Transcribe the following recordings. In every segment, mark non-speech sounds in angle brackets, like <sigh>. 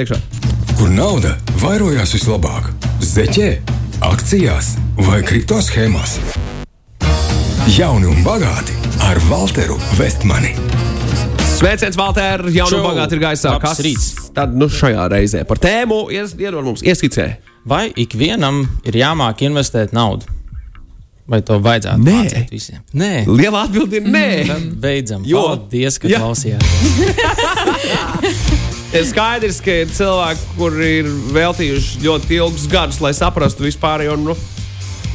Iekšā. Kur nauda vairojās vislabāk? Zeķē, akcijās vai kripto schēmās? Jauni un bagāti ar Walteru Vestmani. Sveiciens, Valter! Jaunu Čau! bagāti ir gaisā. Labs rīts. Tad nu, šajā reizē par tēmu ies- iedod mums ieskicē. Vai ikvienam ir jāmāk investēt naudu? Vai to vajadzētu Nē. mācīt visiem? Nē, Liela atbilde ir nē. Tad beidzam. Jo- Paldies, ka Jā. klausījāties. <laughs> Ir skaidrs, ka ir cilvēki, kuri ir veltījuši ļoti ilgus gadus, lai saprastu vispār. Jo, nu,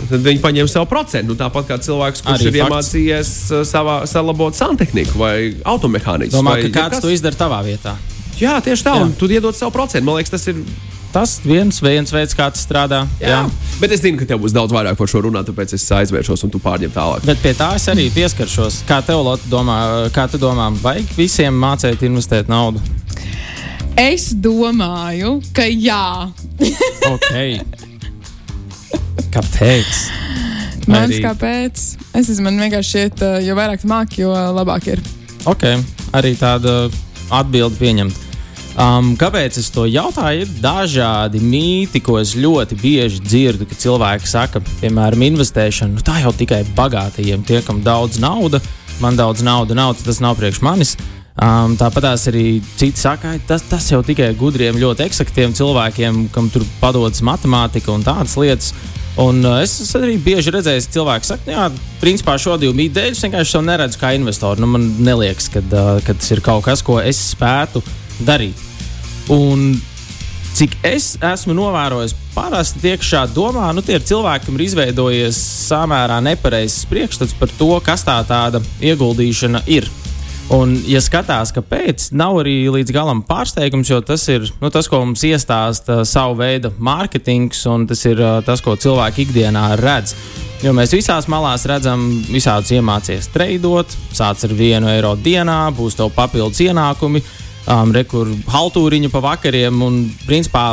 Tad viņi paņem savu procentu. Nu, tāpat kā cilvēks, kurš Arī ir fakts. iemācījies uh, savā, salabot santehniku vai automehāniku. Domā, ka kāds to izdara tavā vietā. Jā, tieši tā, Jā. un tu iedod savu procentu. Man liekas, tas ir. Tas viens, viens veids, kā tas strādā. Jā. Bet es zinu, ka tev būs daudz vairāk par šo runāt, tāpēc es aizvēršos un tu pārņem tālāk. Bet pie tā es arī pieskaršos. Kā tev, Lotte, domā, kā tu domā, vajag visiem mācīt investēt naudu? Es domāju, ka jā. Ok. Kāpēc? Mans arī- kāpēc? Es nezinu, man vienkārši šķiet, uh, jo vairāk māki, jo labāk ir. Ok, arī tāda atbilde pieņemta. Um, kāpēc es to jautāju? Ir dažādi mīti, ko es ļoti bieži dzirdu, ka cilvēki saka, piemēram, investēšana. Nu, tā jau tikai bagātīgiem, tie, kam daudz naudas, man daudz naudas nav, tas nav priekš manis. Um, Tāpat arī citi saka, "Ai, tas, tas jau tikai gudriem, ļoti eksaktiem cilvēkiem, kam tur padodas matemātika un tādas lietas. Un uh, es arī bieži redzējis, ka cilvēki saka, "Nu jā, principā šo divu mītu dēļ es vienkārši to neredzu kā investoru. Nu, man liekas, ka uh, tas ir kaut kas, ko es spētu darīt. Un cik es esmu novērojis, parasti tiek šādi domā, nu, tie ir cilvēki, kam ir izveidojies samērā nepareizs priekšstats par to, kas tā tāda ieguldīšana ir. Un, ja skatās, kāpēc, nav arī līdz galam pārsteigums, jo tas ir nu, tas, ko mums iestāsta savu veidu mārketings, un tas ir tas, ko cilvēki ikdienā redz. Jo mēs visās malās redzam, visādus iemācīties treidot, sāc ar vienu eiro dienā, būs tev papildus ienākumi, um, rekur haltūriņu pa vakariem. Un, principā,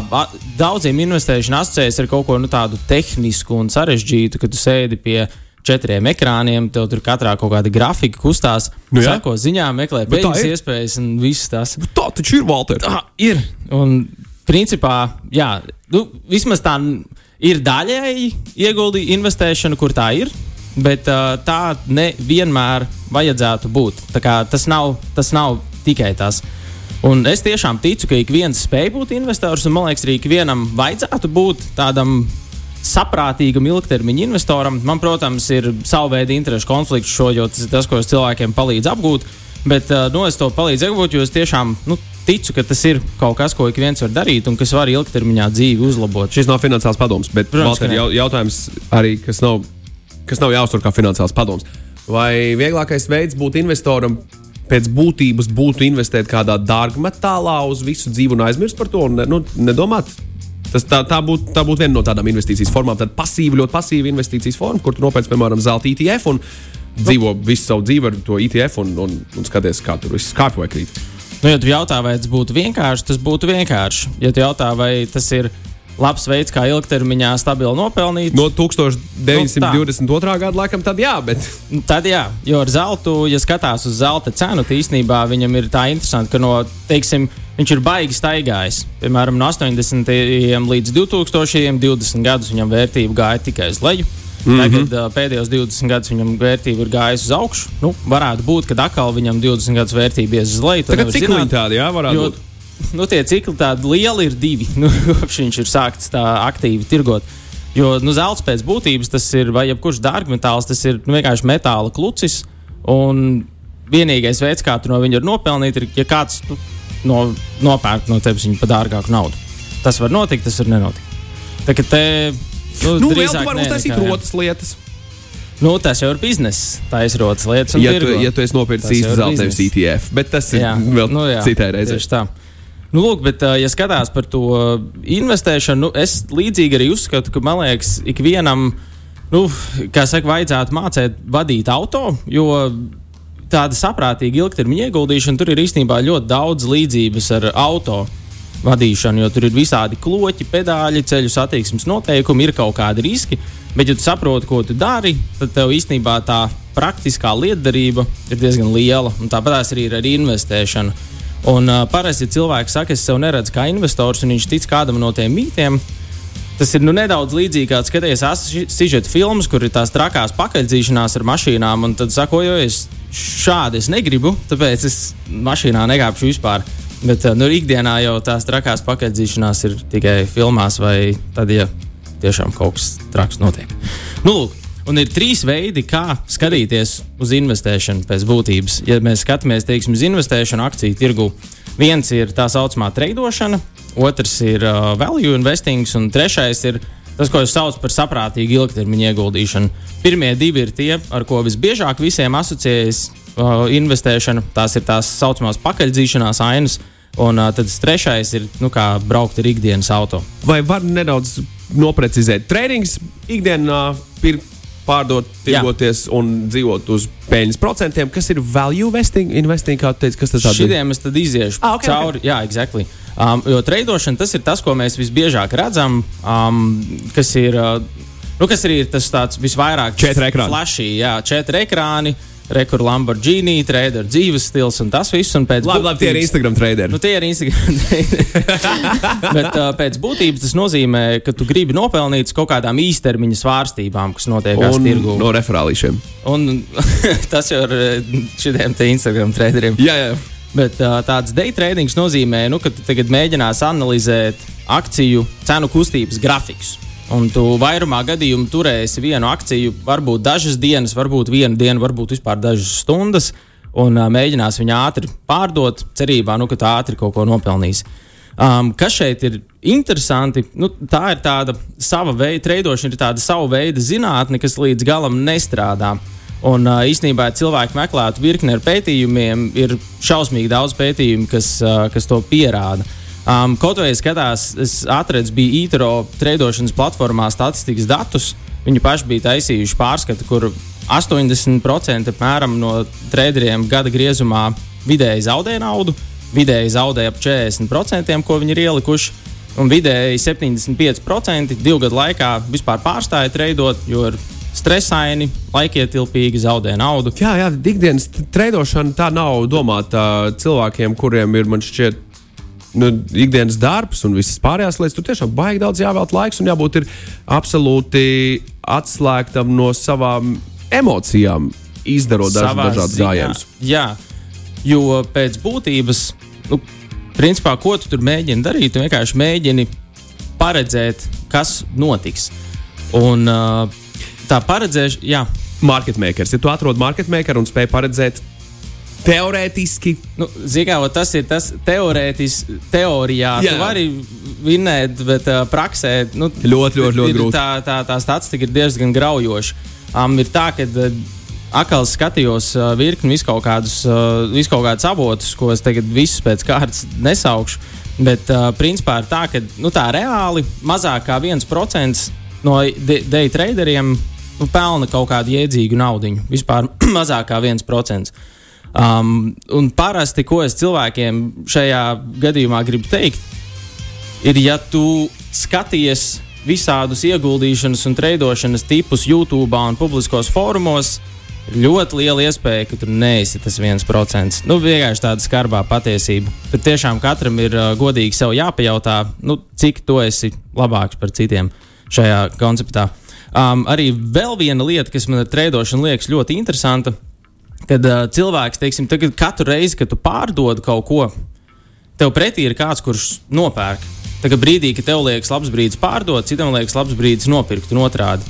daudziem investēšana asociējas ar kaut ko nu, tādu tehnisku un sarežģītu, kad tu sēdi pie četriem ekrāniem, tev tur katrā kaut kāda grafika kustās, Nu jā. sako ziņām, meklē Bet peļņas iespējas un viss tas. Tā taču ir Walter. Tā ir. Un, principā, jā, nu, vismaz tā ir daļēji ieguldīta investēšana, kur tā ir. Bet uh, tā nevienmēr vajadzētu būt. Tas nav, tas nav tikai tas. Un es tiešām ticu, ka ik viens spēj būt investors, un man liekas, arī ik vienam vajadzētu būt tādam saprātīgam ilgtermiņa investoram. Man, protams, ir sava veida interešu konflikts šo, jo tas ir tas, ko es cilvēkiem palīdzu apgūt. Bet uh, nu, es to palīdzu apgūt, jo es tiešām nu, ticu, ka tas ir kaut kas, ko ik viens var darīt un kas var ilgtermiņā dzīvi uzlabot. Šis nav finansāls padoms, bet ne. jau, jautājums arī, kas nav, kas nav jāuztver kā finansāls padoms. Vai vieglākais veids būt investoram pēc būtības būtu investēt kādā dārgmetālā uz visu dzīvi un aizmirst par to un nu, nedomāt? Tas tā, tā būtu tā būt viena no tādām investīcijas formām, tad pasīva, ļoti pasīva investīcijas forma, kur tu nopērci, piemēram, zelta ETF un dzīvo visu savu dzīvi ar to ETF un, un, un skaties, kā tur viss kāpj vai krīt. Nu, ja tu jautā, vai tas būtu vienkārši, tas būtu vienkārši. Ja tu jautā, vai tas ir labs veids, kā ilgtermiņā stabili nopelnīt, No 1922. gada laikam tad jā, bet Tad jā, jo ar zeltu, ja skatās uz zelta cenu, tad īstenībā viņam ir tā interesanti, ka no, teiksim, viņš ir baigi staigājis. Piemēram, no 80. līdz 2000. 20 gadus viņam vērtība gāja tikai uz leju. Mm -hmm. Tagad uh, pēdējos 20 gadus viņam vērtība ir gājusi uz augšu. Nu, varētu būt, ka atkal viņam 20 gadus vērtība ies uz leju. tagad cik zināt. tādi jā, varētu Jo, būt. nu, tie cikli tādi lieli ir divi. <laughs> Nu, kopš viņš ir sākts tā aktīvi tirgot. Jo nu, zelts pēc būtības tas ir, vai jebkurš dārgmetāls, tas ir nu, vienkārši metāla klucis. Un vienīgais veids, kā tu no viņa nopelnīt, ir, ja kāds nu, no, nopērk no tevis viņu par dārgāku naudu. Tas var notikt, tas var nenotikt. Tā kā te. Nu, Nu, drīzāk tu nē, uztaisīt rotas lietas. Nu, tas jau ir biznesa. Tā ir rotas lietas. un Ja tu, tirgo. ja tu esi nopircis īstu zelta, nevis. ETF. Bet tas ir Jā, vēl nu jā, citai reizei. Tieši tā. Nu, lūk, bet, ja skatās par to investēšanu, nu, es līdzīgi arī uzskatu, ka man liekas, ikvienam, nu, kā saka, vajadzētu mācīt vadīt auto, jo tāda saprātīga ilgtermiņa ieguldīšana tur ir īstenībā ļoti daudz līdzības ar auto. Vadīšanu, jo tur ir visādi kloķi, pedāļi, ceļu satiksmes noteikumi, ir kaut kādi riski. Bet, ja tu saproti, ko tu dari, tad tev īstenībā tā praktiskā lietderība ir diezgan liela. Tāpat arī ir ar investēšanu. Un uh, parasti, cilvēks saka, es sev neredzu kā investors, un viņš tic kādam no tiem mītiem, Tas ir nu, nedaudz līdzīgi, kā skaties sižeta filmas, kur ir tās trakās pakaļdzīšanās ar mašīnām. Un tad saku, jo es šādi es negribu, tāpēc es mašīnā negāpšu vispār. Bet nu, ikdienā jau tās trakās pakaļdzīšanās ir tikai filmās, vai tad, ja tiešām kaut kas traks notiek. Nu, lūk, Un ir trīs veidi, kā skatīties uz investēšanu pēc būtības. Ja mēs skatāmies teiksim, uz investēšanu akciju tirgu, viens ir tā saucamā treidošana, otrs ir uh, value investing, un trešais ir tas, ko es saucu par saprātīgu ilgtermiņa ieguldīšanu. Pirmie divi ir tie, ar ko visbiežāk visiem asociējas uh, investēšana. Tās ir tās saucamās pakaļdzīšanās ainas. Un uh, tad trešais ir, nu, kā braukt ar ikdienas auto. Vai var nedaudz noprecizēt? Trēnings ikdienā pirkt pārdot, tirgoties Jā. un dzīvot uz peļņas procentiem, kas ir value investing, investing kā teica, kas tas ir? Šitiem es tad iziešu ah, okay, cauri. Okay. Jā, exactly. Um, jo treidošana tas ir tas, ko mēs visbiežāk redzam, um, kas ir. Uh, Nu, kas arī ir tas tāds visvairāk četri ekrāni? Flashy, jā, četri ekrāni. Uh, Rekur Lamborghini, trader dzīves stils un tas viss. Un labi, labi, tie ir Instagram traderi. Nu, tie ir Instagram <laughs> traderi. Bet uh, pēc būtības tas nozīmē, ka tu gribi nopelnīt kaut kādām īstermiņa svārstībām, kas notiek tirgu. No referālīšiem. Un <laughs> tas jau ir šiem Instagram traderiem. Jā, jā. Bet uh, tāds day trading nozīmē, nu, ka tu tagad mēģinās analizēt akciju cenu kustības grafikus. Un tu vairumā gadījumu turēsi vienu akciju, varbūt dažas dienas, varbūt vienu dienu, varbūt vispār dažas stundas, un uh, mēģinās viņu ātri pārdot, cerībā, nu, ka tā ātri kaut ko nopelnīs. Um, kas šeit ir interesanti, nu, tā ir tāda sava veida, treidošana ir tāda sava veida zinātne, kas līdz galam nestrādā. Un uh, īsnībā, ja cilvēki meklētu virkni ar pētījumiem, ir šausmīgi daudz pētījumu, kas, uh, kas to pierāda. Um, kaut vai skatās, es atradu, bija īro trēdošanas platformā statistikas datus. Viņi paši bija taisījuši pārskatu, kur 80% apmēram, no trēderiem gada griezumā vidēji zaudēja naudu, vidēji zaudēja ap 40%, ko viņi ir ielikuši. Un vidēji 75% divu gadu laikā vispār pārstāja treidot, jo ir stresaini, laikietilpīgi, zaudē naudu. Jā, jā, ikdienas trēdošana tā nav domāta cilvēkiem, kuriem ir, man šķiet, nu, ikdienas darbs un visas pārējās lietas, tur tiešām baigi daudz jāvēlt laiks un jābūt absolūti atslēgtam no savām emocijām, izdarot daž, dažādas gājienas. Jā, jo pēc būtības, nu, principā, ko tu tur mēģini darīt, tu vienkārši mēģini paredzēt, kas notiks. Un tā paredzēšana, jā. Market makers. Ja tu atrod market makeru un spēj paredzēt, Teorētiski. Nu, Zinām, tas ir tas teorētiski, teorijā. Jā. Tu vari vinēt, bet uh, praksē nu, ļoti, ļoti, ļoti grūti. Tā, tā, tā statistika ir diezgan graujoša. Um, ir tā, ka uh, akāli skatījos uh, virkni viskaut kādus, uh, viskaut kādus avotus, ko es tagad visus pēc kārtas nesaukšu. Bet uh, principā ir tā, ka nu, tā reāli mazāk kā 1% no day traderiem nu, pelna kaut kādu jēdzīgu naudu. Vispār mazāk kā 1%. Um, un parasti, ko es cilvēkiem šajā gadījumā gribu teikt, ir, ja tu skaties visādus ieguldīšanas un treidošanas tipus YouTube un publiskos fórumos, ļoti liela iespēja, ka tu neesi tas viens procents. Nu, vienkārši tāda skarbā patiesība. Tur tiešām katram ir uh, godīgi sev jāpajautā, nu, cik tu esi labāks par citiem šajā konceptā. Um, arī vēl viena lieta, kas man ar treidošanu liekas ļoti interesanta, Kad uh, cilvēks, teiksim, tagad, katru reizi, kad tu pārdod kaut ko, tev pretī ir kāds, kurš nopērk. Tagad brīdī, kad tev liekas labs brīdis pārdot, citam liekas labs brīdis nopirkt un otrādi.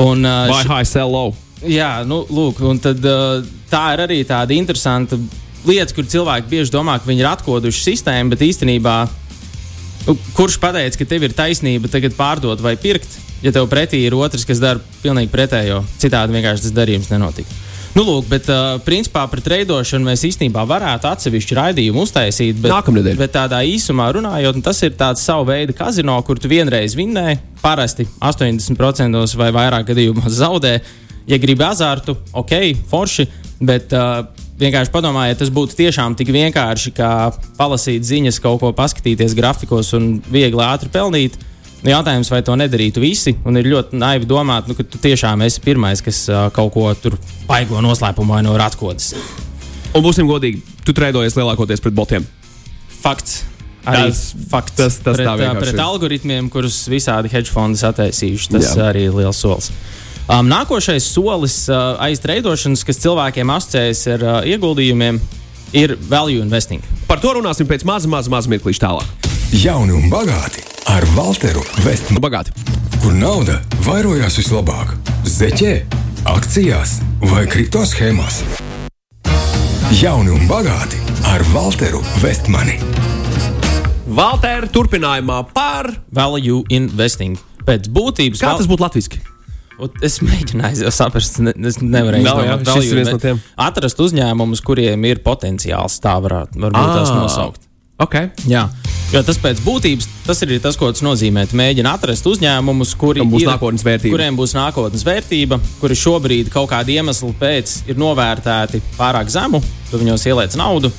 Un, uh, Buy high, sell low. Jā, nu, lūk, un tad, uh, tā ir arī tāda interesanta lieta, kur cilvēki bieži domā, ka viņi ir atkoduši sistēmu, bet īstenībā nu, kurš pateica, ka tev ir taisnība tagad pārdot vai pirkt, ja tev pretī ir otrs, kas dara pilnīgi pretējo. Citādi vienkārši tas darījums nenotika. Nu, lūk, bet uh, principā par treidošanu mēs īstenībā varētu atsevišķu raidījumu uztaisīt. Bet, Nākamnedēļ. Bet tādā īsumā runājot, tas ir tāds savu veidu kazino, kur tu vienreiz vinnēji, parasti 80% vai vairāk gadījumos zaudē. Ja gribi azartu, ok, forši, bet uh, vienkārši padomājiet, tas būtu tiešām tik vienkārši, kā palasīt ziņas, kaut ko paskatīties grafikos un viegli ātri pelnīt. Jautājums, vai to nedarītu visi, un ir ļoti naivi domāt, nu, ka tu tiešām esi pirmais, kas uh, kaut ko tur baigo noslēpumu vai no atkodas. Un būsim godīgi, tu trēdojies lielākoties pret botiem. Fakts. Arī Tas- fakts. tas- tas pret, tā vienkārši pret algoritmiem, kurus visādi hedge fondi sataisījuši. Tas Jā. Jā. arī ir liels solis. Um, nākošais solis uh, aiz treidošanas, kas cilvēkiem asociējas ar uh, ieguldījumiem, ir value investing. Par to runāsim pēc maza, maza, maza mirklīša tālāk. Jauni un bagāti ar Walteru Vestmanu. Nu, bagāti. Kur nauda vairojās vislabāk? Zeķē, akcijās vai kripto schēmās? Jauni un bagāti ar Walteru Vestmani. Valtēra turpinājumā par. Value investing. Pēc būtības Kā val- tas būtu latviešu? Ot, Es mēģināju saprast, ne, es nevarēju jā, izdomāt, šis ir no tiem. atrast uzņēmumus, kuriem ir potenciāls. Tā varētu varbūt tās nosaukt. Okay. Jā, jo tas pēc būtības tas ir tas, ko tas nozīmē. Tu mēģini atrast uzņēmumus, kuri būs ir, kuriem būs nākotnes vērtība, kuri šobrīd kaut kāda iemesla pēc ir novērtēti pārāk zemu, tu viņos ieliec naudu,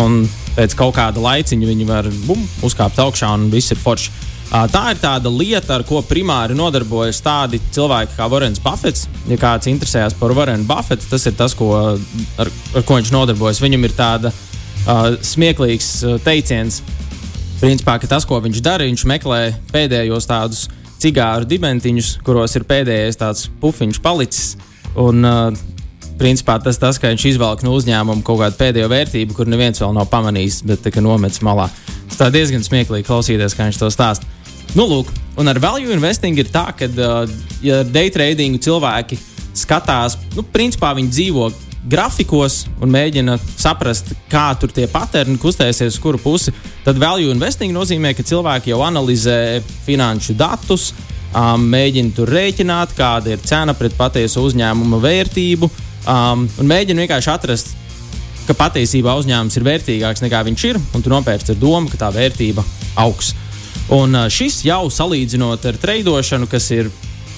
un pēc kaut kāda laiciņa viņi var bum, uzkāpt augšā un viss ir forši. Tā ir tāda lieta, ar ko primāri nodarbojas tādi cilvēki kā Vorens Buffets. Ja kāds interesējas par Vorenu Buffetu, tas ir tas, ko, ar, ar ko viņš nodarbojas. Viņam ir tāda uh, smieklīgs uh, teiciens, principā, tas, ko viņš dara, viņš meklē pēdējos tādus cigāru dibentiņus, kuros ir pēdējais tāds pufiņš palicis. Un, uh, principā, tas tas, ka viņš izvelk no uzņēmuma kaut kādu pēdējo vērtību, kur neviens vēl nav pamanījis, bet tā, nomets malā. Tas diezgan smieklīgi klausīties, kā viņš to stāsta. Nu, lūk, un ar value investing ir tā, ka, uh, ja day tradingu cilvēki skatās, nu, principā viņi dzīvo grafikos un mēģina saprast, kā tur tie paterni kustēsies, uz kuru pusi. Tad value investing nozīmē, ka cilvēki jau analizē finanšu datus, um, mēģina tur rēķināt, kāda ir cena pret patiesu uzņēmuma vērtību, um, un mēģina vienkārši atrast, ka patiesībā uzņēmums ir vērtīgāks nekā viņš ir, un tu nopērci ar domu, ka tā vērtība augs. Un uh, šis jau salīdzinot ar treidošanu, kas ir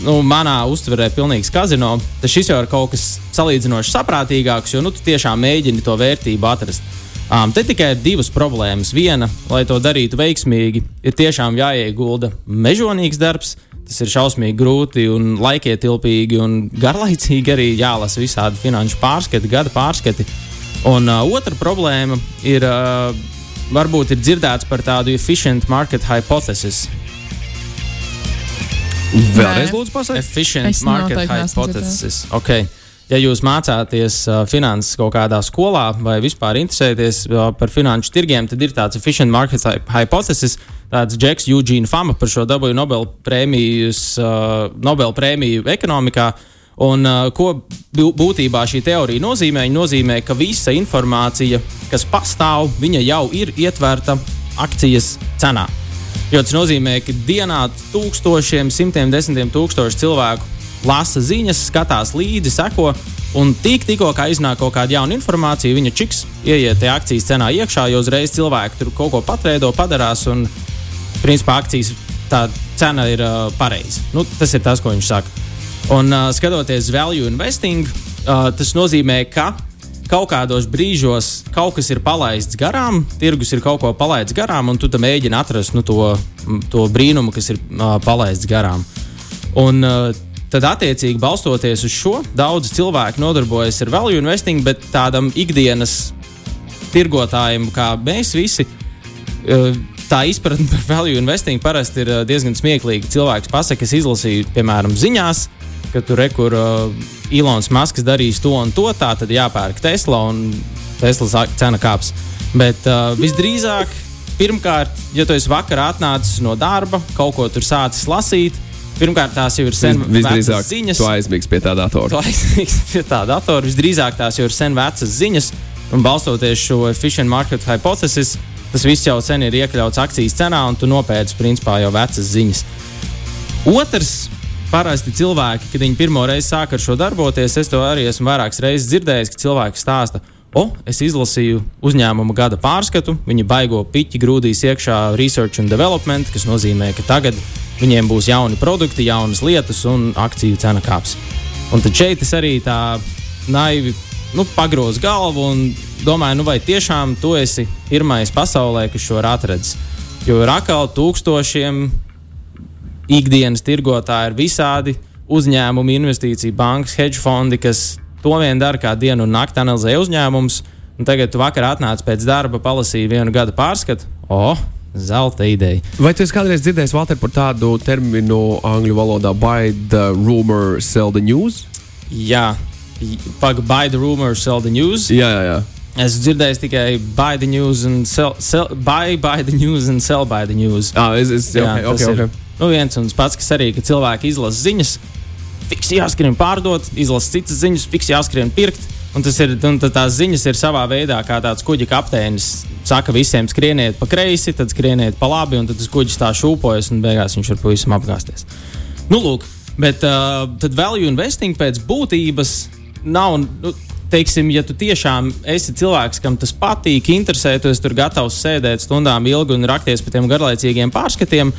nu, manā uztverē pilnīgs kazino, tad šis jau ir kaut kas salīdzinoši saprātīgāks, jo nu, tu tiešām mēģini to vērtību atrast. Um, te tikai ir divas problēmas. Viena, lai to darītu veiksmīgi, ir tiešām jāiegulda mežonīgs darbs. Tas ir šausmīgi grūti un laikietilpīgi un garlaicīgi arī jālasa visādi finanšu pārskati, gada pārskati. Un uh, otra problēma ir, uh, varbūt ir dzirdēts par tādu efficient market hypothesis. Vēlreiz, lūdzu, pasakiet. Efficient market hypothesis. Okay. Ja jūs mācāties uh, finanses kaut kādā skolā vai vispār interesēties uh, par finanšu tirgiem, tad ir tāds efficient market hy- hypothesis. Tāds Džeks, Eugene Fama par šo dabūju Nobel prēmijas, uh, Nobel prēmiju ekonomikā. Un, uh, ko bū- būtībā šī teorija nozīmē? Viņa nozīmē, ka visa informācija, kas pastāv, jau ir ietverta akcijas cenā. Jo tas nozīmē, ka dienā tūkstošiem, simtiem, desmitiem tūkstoši cilvēku lasa ziņas, skatās līdzi, seko. Un tik, tikko iznāk kaut kāda jauna informācija, viņa čiks ieiet tajā akcijas cenā iekšā, jo uzreiz cilvēki tur kaut ko patveido, padarās. Un, principā, akcijas cena ir uh, pareiza. Nu, tas ir tas, ko viņš saka. Un uh, skatoties value investing, uh, tas nozīmē, ka kaut kādos brīžos kaut kas ir palaists garām, tirgus ir kaut ko palaists garām, un tu mēģini atrast nu, to, to brīnumu, kas ir uh, palaists garām. Un, uh, tad, attiecīgi, balstoties uz šo, daudz cilvēku nodarbojas ar value investing, bet tādam ikdienas tirgotājiem, kā mēs visi, uh, tā izpratne par value investing parasti ir uh, diezgan smieklīga. Cilvēks pasakā, es izlasīju, piemēram, ziņās, ka tur ir kur uh, Ilons Masks darīs to un to, tā tad jāpērk Tesla un Teslas ak- cena kāps. Bet uh, visdrīzāk, pirmkārt, ja tu esi vakarā atnācis no darba, kaut ko tur sācis lasīt, pirmkārt tās jau ir sen Vis- vecas ziņas. tu aizmigs pie tā datora. Tu aizmigs pie tā datora. Visdrīzāk tās jau ir sen vecas ziņas, un balstoties šo efficient market hypothesis, tas viss jau sen ir iekļauts akcijas cenā, un tu nopērci principā jau vecas ziņas. Otrs, parasti cilvēki, kad viņi pirmo reizi sāk ar šo darboties, es to arī esmu vairākas reizes dzirdējis, ka cilvēki stāsta. O, es izlasīju uzņēmuma gada pārskatu, viņi baigo piķi grūdīs iekšā research and development, kas nozīmē, ka tagad viņiem būs jauni produkti, jaunas lietas un akciju cena kāps. Un tad šeit es arī tā naivi nu, pagrozu galvu un domāju, nu, vai tiešām tu esi pirmais pasaulē, kas šo ir atradzis. Jo ir atkal tūkstošiem ikdienas tirgotāji, ir visādi uzņēmumi, investīcija bankas, hedge fondi, kas to vien dara kā dienu un nakti analizē uzņēmumus. un tagad tu vakar atnāci pēc darba, palasīji vienu gada pārskatu. O, oh, zelta ideja. Vai tu kādreiz dzirdējis Walter, par tādu terminu angļu valodā - buy the rumor, sell the news? Jā, pagaidi, buy the rumor, sell the news. Jā, jā, jā. Es dzirdēju tikai buy the news and sell, sell buy, buy the news and sell by the news. Ah, es, es, Jā, okay, tas okay, ir okay. Nu, viens un tas pats, kas arī, ka cilvēki izlasa ziņas, fiks jāskrien pārdot, izlasa citas ziņas, fiks jāskrien pirkt. Un tas ir, un tās ziņas ir savā veidā kā tāds kuģa kapteinis. Saka visiem skrieniet pa kreisi, tad skrieniet pa labi, un tad tas kuģis tā šūpojas, un beigās viņš var pavisam apgāzties. Nu, lūk, bet uh, tad value investing pēc būtības nav. Nu, Teiksim, ja tu tiešām esi cilvēks, kam tas patīk, interesē, tu esi gatavs sēdēt stundām ilgi un rakties par tiem garlaicīgiem pārskatiem,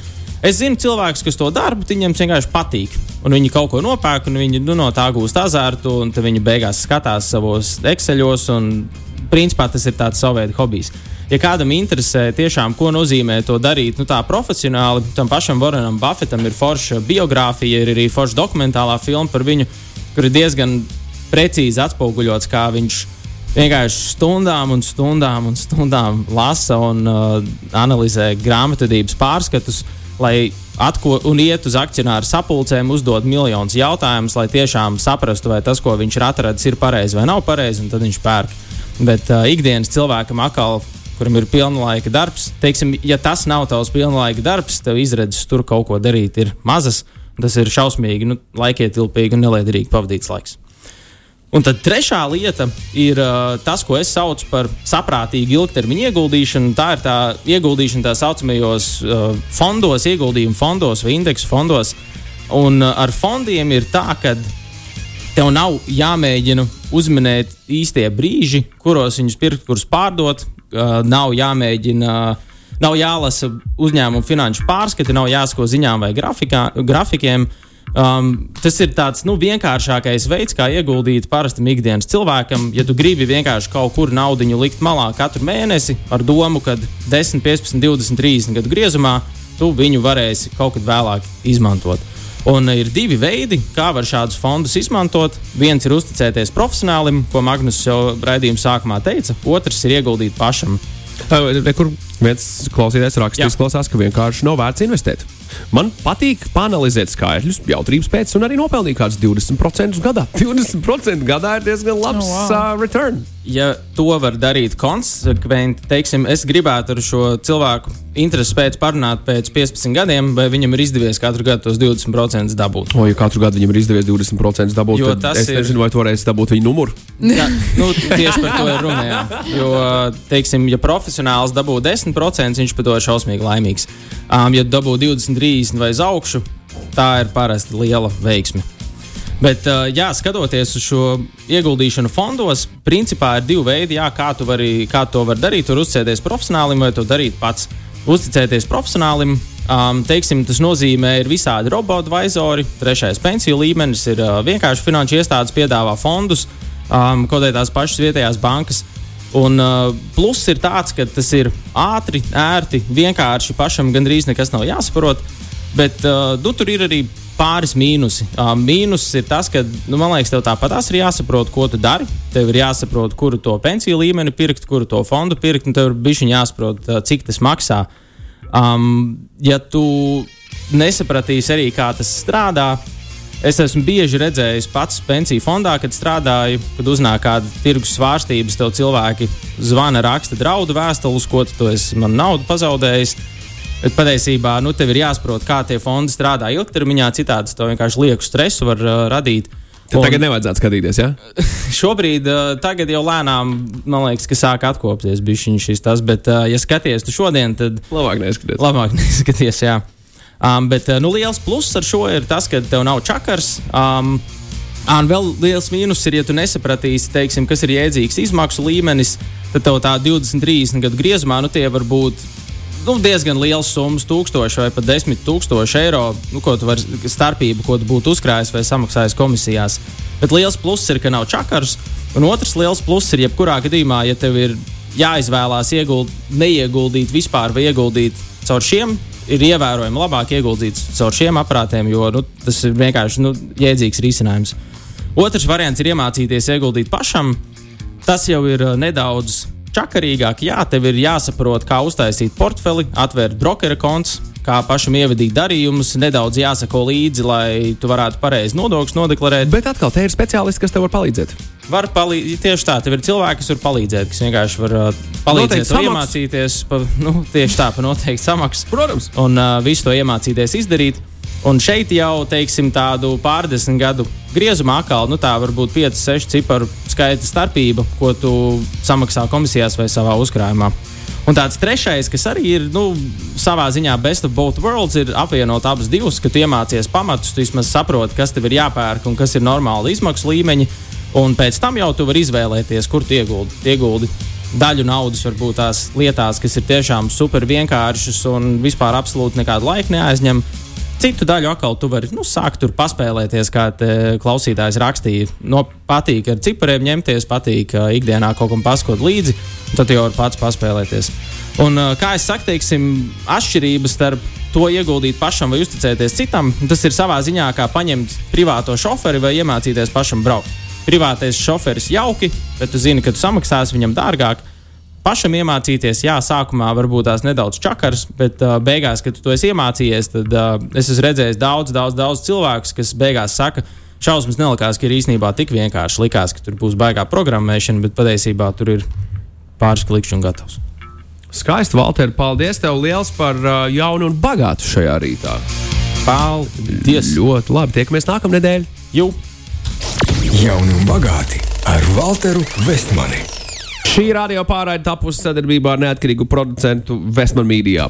Es zinu cilvēkus, kas to dara, bet viņiem vienkārši patīk. Un viņi kaut ko nopērk, un viņi nu, no tā gūst azartu, un viņi beigās skatās savos Excelos. Un, principā tas ir tāds savs hobijs. Ja kādam interesē tiešām, ko nozīmē to darīt nu, tā profesionāli, tam pašam Warrenam Buffetam ir forša biogrāfija, ir arī forša dokumentālā filma par viņu, kur ir diezgan precīzi atspoguļots, kā viņš vienkārši stundām un stundām un stundām lasa un uh, analizē grāmatvedības pārskatus, lai atko un iet uz akcionāru sapulcēm, uzdot miljonus jautājumus, lai tiešām saprastu, vai tas, ko viņš ir atradis, ir pareizi vai nav pareizi, un tad viņš pērk. Bet uh, ikdienas cilvēkam atkal, kuram ir pilnlaika darbs, teiksim, ja tas nav tavs pilnlaika darbs, tev izredzes tur kaut ko darīt ir mazas. Tas ir šausmīgi, nu, laikietilpīgi un neliederīgi pavadīts laiks. Un tad trešā lieta ir uh, tas, ko es saucu par saprātīgu ilgtermiņa ieguldīšanu. Tā ir tā ieguldīšana tā saucamajos uh, fondos, ieguldījumu fondos vai indeksu fondos. Un uh, ar fondiem ir tā, ka tev nav jāmēģina uzminēt īstie brīži, kuros viņus pirkt, kurus pārdot. Uh, nav jāmēģina. Uh, Nav jālasa uzņēmuma finanšu pārskati, nav jāsako ziņām vai grafikā, grafikiem. Um, tas ir tāds nu, vienkāršākais veids, kā ieguldīt parastam ikdienas cilvēkam. Ja tu gribi vienkārši kaut kur naudu likt malā katru mēnesi ar domu, ka 10, 15, 20, 30 gadu griezumā tu viņu varēsi kaut kad vēlāk izmantot. Un ir divi veidi, kā var šādus fondus izmantot. Viens ir uzticēties profesionālim, ko Magnus jau raidījuma sākumā teica, otrs ir ieguldīt pašam. Kur viens klausītājs rakstīs, izklausās, ka vienkārši nav vērts investēt. Man patīk panelizēt skaitļus, jautrības pēc, un arī nopelnīt kādus 20% gadā. <laughs> 20% gadā ir diezgan labs oh, wow. uh, return. Ja to var darīt konsekventi, teiksim, es gribētu ar šo cilvēku interesi pēc parunāt pēc 15 gadiem, vai viņam ir izdevies katru gadu tos 20% dabūt. O, ja katru gadu viņam ir izdevies 20% dabūt, Jo tad es ir- nezinu, vai toreiz dabūt viņa numuru. Jā, nu, tieši par to ir runa. Jā. Jo, teiksim, ja profesionāls dabū 10%, viņš par to ir šausmīgi laimīgs. Um, ja dabū 20, 30 vai uz augšu, tā ir parasti liela veiksme. Bet, uh, jā, skatoties uz šo ieguldīšanu fondos, principā ir divi veidi, jā, kā, tu vari, kā to var darīt. Tur uzticēties profesionālim vai to darīt pats. Uzticēties profesionālim, um, teiksim, tas nozīmē, ir visādi robotu-vaizori. Trešais pensiju līmenis ir uh, vienkārši finanšu iestādes piedāvā fondus, um, kaut arī tās pašas vietējās bankas. Un uh, pluss ir tāds, ka tas ir ātri, ērti, vienkārši pašam gandrīz nekas nav jāsaprot. Bet uh, nu, tur ir arī pāris mīnusi. Uh, mīnus ir tas, ka, nu, man liekas, tev tāpat ir jāsaprot, ko tu dari. Tev ir jāsaprot, kuru to pensiju līmeni pirkt, kuru to fondu pirkt, un tev ir bijis jāsaprot, uh, cik tas maksā. Um, ja tu nesapratīsi arī, kā tas strādā, es esmu bieži redzējis pats pensiju fondā, kad strādāju, kad uznāk kāda tirgus svārstības, tev cilvēki zvana, raksta draudu vēstules, ko tu esi man naudu pazaudējis. Bet patiesībā nu, tev ir jāsaprot, kā tie fondi strādā ilgtermiņā, citādi tas vienkārši lieku stresu var uh, radīt. Tad tagad nevajadzētu skatīties, ja? <laughs> Šobrīd, uh, tagad jau lēnām, man liekas, ka sāk atkopties šis tas, bet, uh, ja skaties tu šodien, tad Labāk neskaties. labāk <laughs> neskaties. Jā. Um, bet uh, nu, liels pluss ar šo ir tas, ka tev nav čakars. Um, Un vēl liels mīnus ir, ja tu nesapratīsi, teiksim, kas ir jēdzīgs izmaksu līmenis, tad tev tā 20, 30 gadu griezumā nu, tie var būt nu, diezgan liels summas, tūkstoši vai pat desmit tūkstoši eiro, nu, ko tu vari starpību, ko tu būtu uzkrājis vai samaksājis komisijās. Bet liels pluss ir, ka nav čakars. Un otrs liels pluss ir, jebkurā gadījumā, ja tev ir jāizvēlās ieguld, neieguldīt vispār vai ieguldīt caur šiem, ir ievērojami labāk ieguldīt caur šiem aparātiem, jo nu, tas ir vienkārši nu, jēdzīgs risinājums. Otrs variants ir iemācīties ieguldīt pašam. Tas jau ir uh, nedaudz čakarīgāk. Jā, tev ir jāsaprot, kā uztaisīt portfeli, atvērt brokera konts, kā pašam ievadīt darījumus, nedaudz jāsako līdzi, lai tu varētu pareizi nodokļus nodeklarēt. Bet atkal, te ir speciālisti, kas tev var palīdzēt. Var palīdzēt, tieši tā, tev ir cilvēki, kas var palīdzēt, kas vienkārši var uh, palīdzēt iemācīties, pa, nu, tieši tā, pa noteikti samaksu. Protams. Un uh, visu to iemācīties izdarīt. Un šeit jau, teiksim, tādu pārdesmit gadu griezumā, atkal, nu, tā var būt 5, 6 ciparu skaita starpība, ko tu samaksā komisijās vai savā uzkrājumā. Un tāds trešais, kas arī ir nu, savā ziņā best of both worlds, ir apvienot abas divas, ka tu iemācies pamatus, tu vismaz saproti, kas tev ir jāpērk un kas ir normāli izmaksu līmeņi. Un pēc tam jau tu vari izvēlēties, kur tu ieguldi. ieguldi daļu naudas varbūt tās lietās, kas ir tiešām super vienkāršas un vispār absolūti nekādu laiku neaizņem. Citu daļu atkal tu vari nu, sākt tur paspēlēties, kā klausītājs rakstīja. No, patīk ar cipariem ņemties, patīk ikdienā kaut kam paskot līdzi, tad jau var pats paspēlēties. Un, kā es saku, teiksim, atšķirības starp to ieguldīt pašam vai uzticēties citam, tas ir savā ziņā kā paņemt privāto šoferi vai iemācīties pašam braukt. Privātais šoferis jauki, bet tu zini, ka tu samaksāsi viņam dārgāk pašam iemācīties, jā, sākumā varbūt tās nedaudz čakars, bet uh, beigās, kad tu to esi iemācījies, tad uh, es esmu redzējis daudz, daudz, daudz cilvēkus, kas beigās saka, šausmas nelikās, ka ir īstenībā tik vienkārši. Likās, ka tur būs baigā programmēšana, bet patiesībā tur ir pāris klikšķi un gatavs. Skaisti, Valter, paldies tev liels par uh, jaunu un bagātu šajā rītā. Paldies! Ļoti labi, tiekamies nākamnedēļ. Jū! Jauni un bagāti ar Walteru Vestmani. Šī radio pārraide tapusi sadarbībā ar neatkarīgu producentu Vestman Media.